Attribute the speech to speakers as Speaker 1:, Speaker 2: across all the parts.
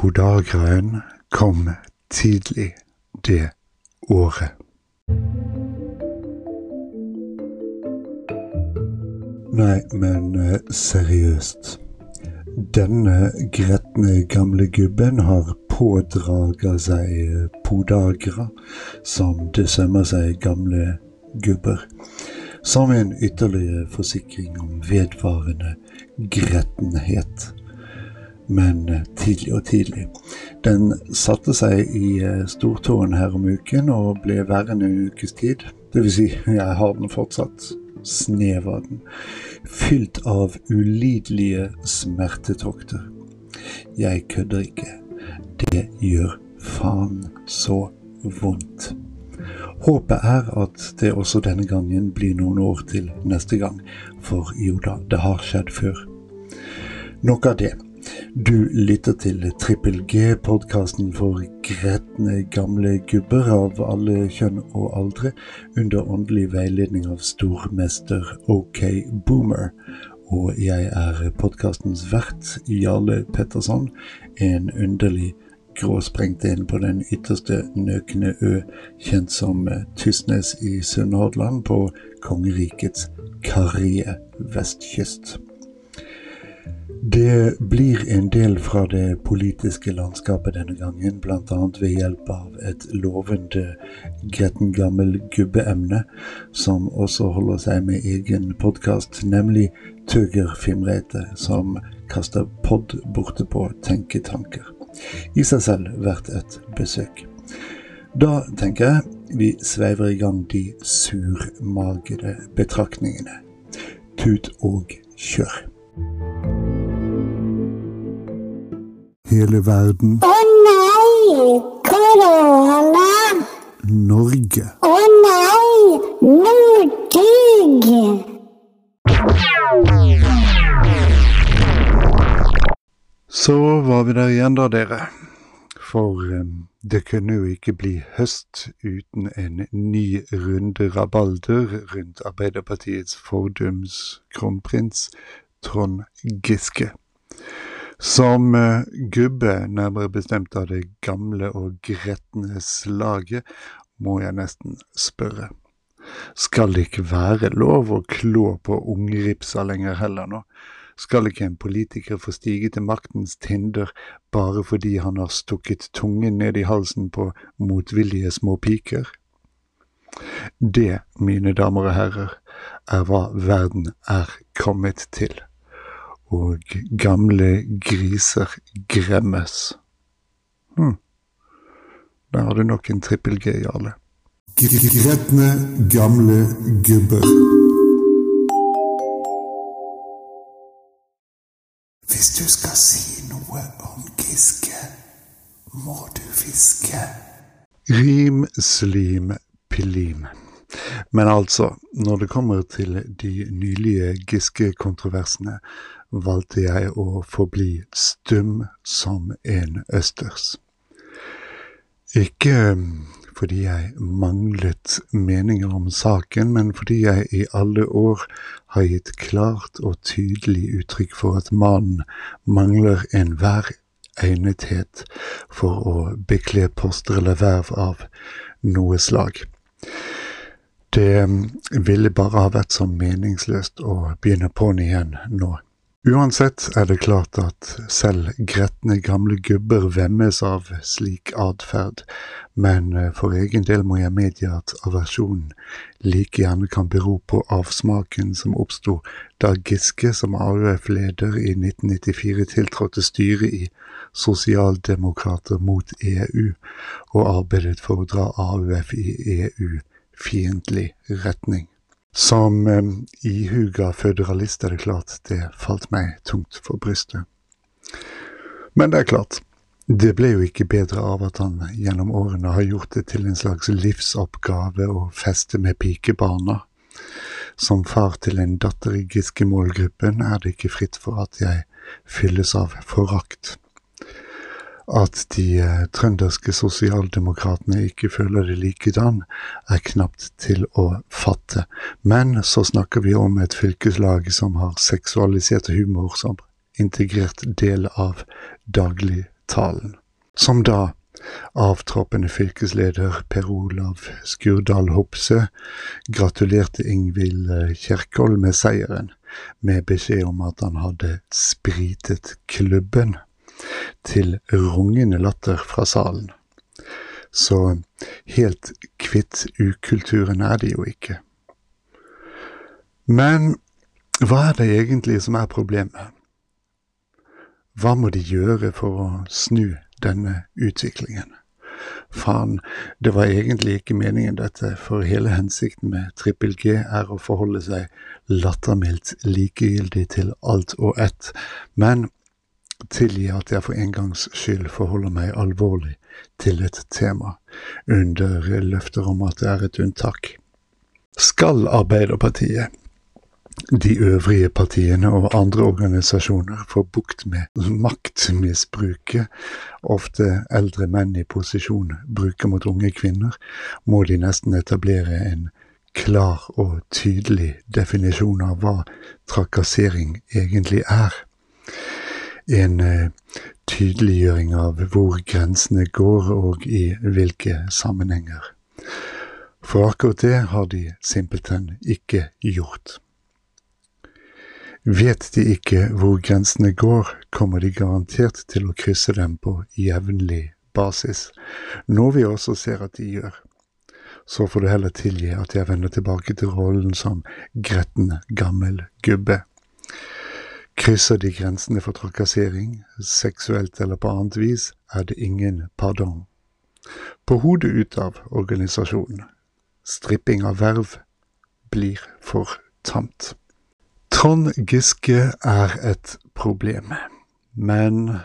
Speaker 1: Podagraen kom tidlig det året. Nei, men eh, seriøst. Denne gretne gamle gubben har pådraga seg eh, podagra, som det sømmer seg gamle gubber, som en ytterligere forsikring om vedvarende grettenhet. Men eh, tidlig og tidlig. Den satte seg i eh, stortåen her om uken og ble værende en ukes tid. Vil si, jeg har den fortsatt. Snev av den. Fylt av ulidelige smertetokter. Jeg kødder ikke. Det gjør faen så vondt. Håpet er at det også denne gangen blir noen år til neste gang, for jo da, det har skjedd før. Nok av det. Du lytter til Trippel G, podkasten for gretne gamle gubber av alle kjønn og aldre, under åndelig veiledning av stormester OK Boomer. Og jeg er podkastens vert, Jarle Petterson, en underlig gråsprengt inn på den ytterste nøkne ø, kjent som Tysnes i Sunnhordland på kongerikets karrige vestkyst. Det blir en del fra det politiske landskapet denne gangen, bl.a. ved hjelp av et lovende gretten gammel gubbeemne, som også holder seg med egen podkast, nemlig Tøger Fimreite, som kaster pod borte på tenketanker. I seg selv verdt et besøk. Da tenker jeg vi sveiver i gang de surmagede betraktningene. Tut og kjør. Hele verden.
Speaker 2: Å nei! Korona!
Speaker 1: Norge.
Speaker 2: Å nei! Nordig!
Speaker 1: Så var vi der igjen da, dere. For eh, det kunne jo ikke bli høst uten en ny runde rabalder rundt Arbeiderpartiets fordums kronprins Trond Giske. Som eh, gubbe, nærmere bestemt av det gamle og gretne slaget, må jeg nesten spørre. Skal det ikke være lov å klå på ungripsa lenger heller nå? Skal ikke en politiker få stige til maktens tinder bare fordi han har stukket tungen ned i halsen på motvillige små piker? Det, mine damer og herrer, er hva verden er kommet til. Og gamle griser gremmes. Hm. Der har du nok en trippel G, Jarle. Gretne gamle gubber. Hvis du skal si noe om Giske, må du hviske. Rim, slim, pilim. Men altså, når det kommer til de nylige Giske-kontroversene, valgte jeg å forbli stum som en østers. Ikke fordi jeg manglet meninger om saken, men fordi jeg i alle år har gitt klart og tydelig uttrykk for at mannen mangler enhver egnethet for å bekle poster eller verv av noe slag. Det ville bare ha vært så meningsløst å begynne på'n igjen nå. Uansett er det klart at selv gretne gamle gubber vemmes av slik atferd, men eh, for egen del må jeg medgi at aversjonen like gjerne kan bero på avsmaken som oppsto da Giske som AUF-leder i 1994 tiltrådte styret i Sosialdemokrater mot EU, og arbeidet for å dra AUF i EU-fiendtlig retning. Som eh, ihuga føderalist er det klart det falt meg tungt for brystet. Men det er klart, det ble jo ikke bedre av at han gjennom årene har gjort det til en slags livsoppgave å feste med pikebarna. Som far til en datter i Giske-målgruppen er det ikke fritt for at jeg fylles av forakt. At de eh, trønderske sosialdemokratene ikke føler det likedan, er knapt til å fatte. Men så snakker vi om et fylkeslag som har seksualisert humor som integrert del av daglig talen, som da avtroppende fylkesleder Per Olav Skurdal Hopse gratulerte Ingvild Kjerkol med seieren, med beskjed om at han hadde spritet klubben, til rungende latter fra salen. Så helt kvitt ukulturen er de jo ikke. Men hva er det egentlig som er problemet? Hva må de gjøre for å snu denne utviklingen? Faen, det var egentlig ikke meningen dette, for hele hensikten med trippel G er å forholde seg lattermildt likegyldig til alt og ett, men tilgi at jeg for en gangs skyld forholder meg alvorlig til et tema, under løfter om at det er et unntak. Skal Arbeiderpartiet de øvrige partiene og andre organisasjoner få bukt med maktmisbruket ofte eldre menn i posisjon bruker mot unge kvinner, må de nesten etablere en klar og tydelig definisjon av hva trakassering egentlig er. En eh, tydeliggjøring av hvor grensene går og i hvilke sammenhenger. For akkurat det har de simpelthen ikke gjort. Vet de ikke hvor grensene går, kommer de garantert til å krysse dem på jevnlig basis, noe vi også ser at de gjør. Så får du heller tilgi at jeg vender tilbake til rollen som gretten gammel gubbe. Krysser de grensene for trakassering, seksuelt eller på annet vis, er det ingen pardon. På hodet ut av organisasjonen. Stripping av verv blir for tamt. Trond Giske er et problem, men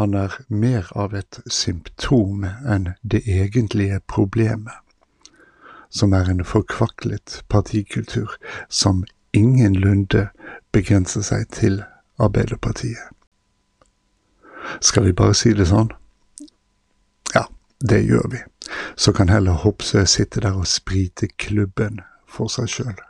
Speaker 1: han er mer av et symptom enn det egentlige problemet, som er en forkvaklet partikultur som ingenlunde begrenser seg til Arbeiderpartiet. Skal vi bare si det sånn? Ja, det gjør vi. Så kan heller Hopsø sitte der og sprite klubben for seg sjøl.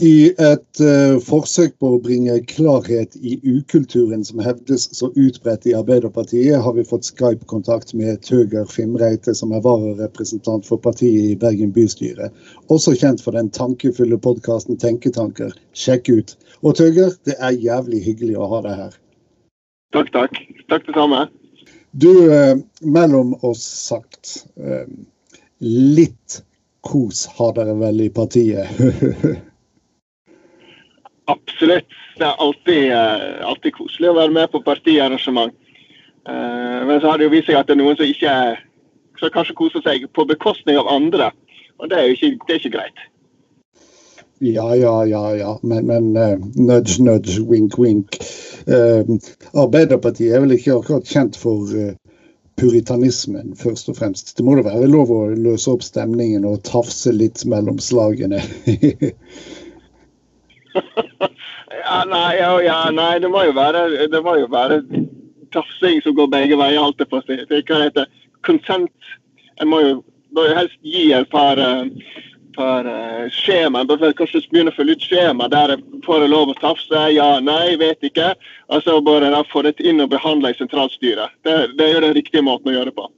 Speaker 3: I et uh, forsøk på å bringe klarhet i ukulturen som hevdes så utbredt i Arbeiderpartiet, har vi fått Skype-kontakt med Tøger Fimreite, som er vararepresentant for partiet i Bergen bystyre. Også kjent for den tankefulle podkasten Tenketanker. Sjekk ut. Og Tøger, det er jævlig hyggelig å ha deg her.
Speaker 4: Takk, takk. Takk det samme.
Speaker 3: Du, uh, mellom oss sagt, uh, litt kos har dere vel i partiet?
Speaker 4: Absolutt. Det er alltid, uh, alltid, koselig å være med på partiarrangement. Uh, men så har det jo vist seg at det er noen som ikke som kanskje koser seg på bekostning av andre. Og det er jo ikke, det er ikke greit.
Speaker 3: Ja, ja, ja, ja. Men, men uh, nudge, nudge, wink, wink. Arbeiderpartiet er vel ikke akkurat kjent for puritanismen, først og fremst. Det må da være lov å løse opp stemningen og tafse litt mellom slagene.
Speaker 4: ja, nei, ja, nei, det må jo være, det må jo være tafsing som går begge veier, alt det på å si. Hva heter Konsent. En må jo bør helst gi et par, eh, par uh, skjema. Bør kanskje begynne å fylle ut skjema der får jeg lov å tafse. Ja, nei, vet ikke. Og så bør en få det inn og behandle i sentralstyret. Det, det er jo den riktige måten å gjøre det på.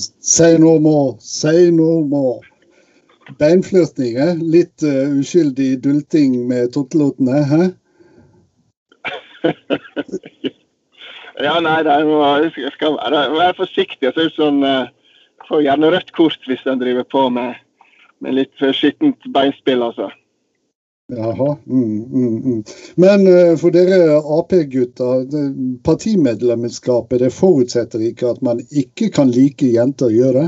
Speaker 3: Say no more, say no more. Beinflørting, eh? Litt uh, uskyldig dulting med tottelotene, hæ?
Speaker 4: ja, nei, jeg skal være, være. Jeg ser ut som uh, Får gjerne rødt kort hvis en driver på med, med litt skittent beinspill, altså.
Speaker 3: Jaha. Mm, mm, mm. Men uh, for dere Ap-gutter, partimedlemskapet det forutsetter ikke at man ikke kan like jenter, gjør det?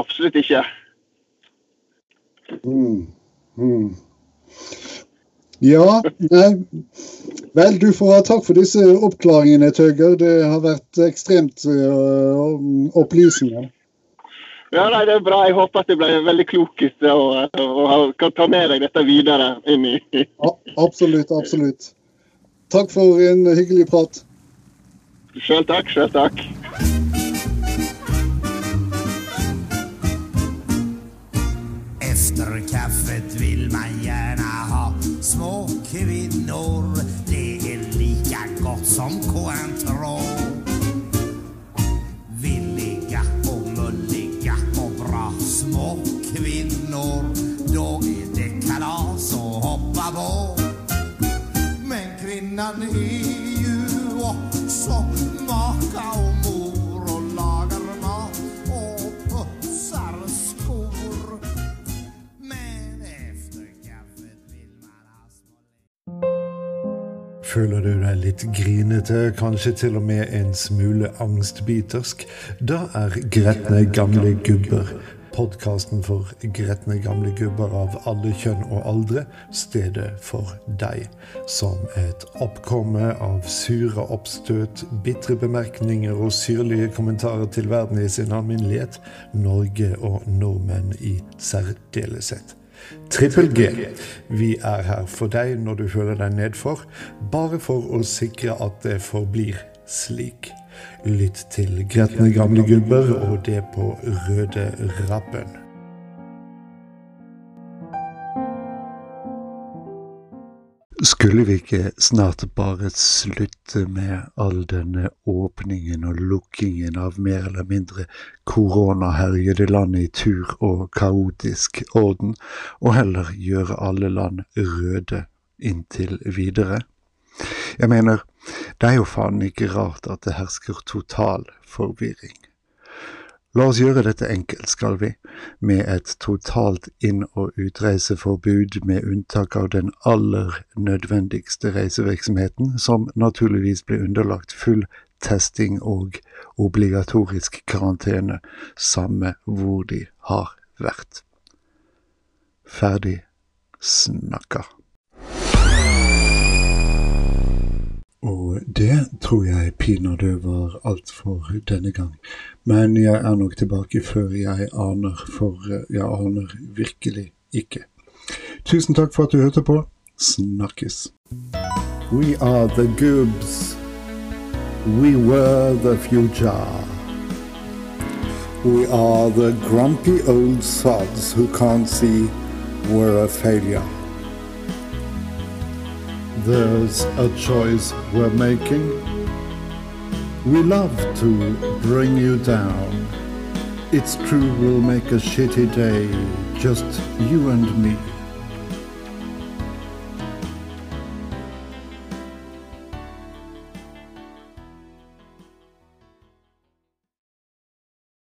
Speaker 4: Absolutt ikke.
Speaker 3: Mm. Mm. Ja, nei Vel, du får ha takk for disse oppklaringene, Tøgger. Det har vært ekstremt uh, opplysende.
Speaker 4: Ja, nei, Det er bra. Jeg håper at det ble veldig klokt og, og kan ta med deg dette videre inn i
Speaker 3: ja, Absolutt, absolutt. Takk for en hyggelig prat.
Speaker 4: Sjøl takk. Sjøl takk.
Speaker 5: som Coantro. Villiga och mulliga och bra små kvinnor. Då är det kalas och hoppa på. Men kvinnan är
Speaker 1: Føler du deg litt grinete, kanskje til og med en smule angstbitersk? Da er Gretne gamle gubber, podkasten for gretne gamle gubber av alle kjønn og aldre, stedet for deg. Som et oppkomme av sure oppstøt, bitre bemerkninger og syrlige kommentarer til verden i sin alminnelighet, Norge og nordmenn i særdeleshet. Trippel G. Vi er her for deg når du føler deg nedfor, bare for å sikre at det forblir slik. Lytt til gretne gamle gubber, og det på røde rappen. Skulle vi ikke snart bare slutte med all denne åpningen og lukkingen av mer eller mindre koronaherjede land i tur og kaotisk orden, og heller gjøre alle land røde inntil videre? Jeg mener, det er jo faen ikke rart at det hersker total forvirring. La oss gjøre dette enkelt, skal vi, med et totalt inn- og utreiseforbud med unntak av den aller nødvendigste reisevirksomheten, som naturligvis blir underlagt full testing og obligatorisk karantene, samme hvor de har vært. Ferdig snakka. Og det tror jeg pinadø var alt for denne gang. Men jeg er nok tilbake før jeg aner, for jeg aner virkelig ikke. Tusen takk for at du hørte på. Snakkes. We are the goobs. We were the future. We are the grumpy old sods who can't see we're a failure. There's a choice we're making. We love to bring you down. It's true we'll make a shitty day, just you and me.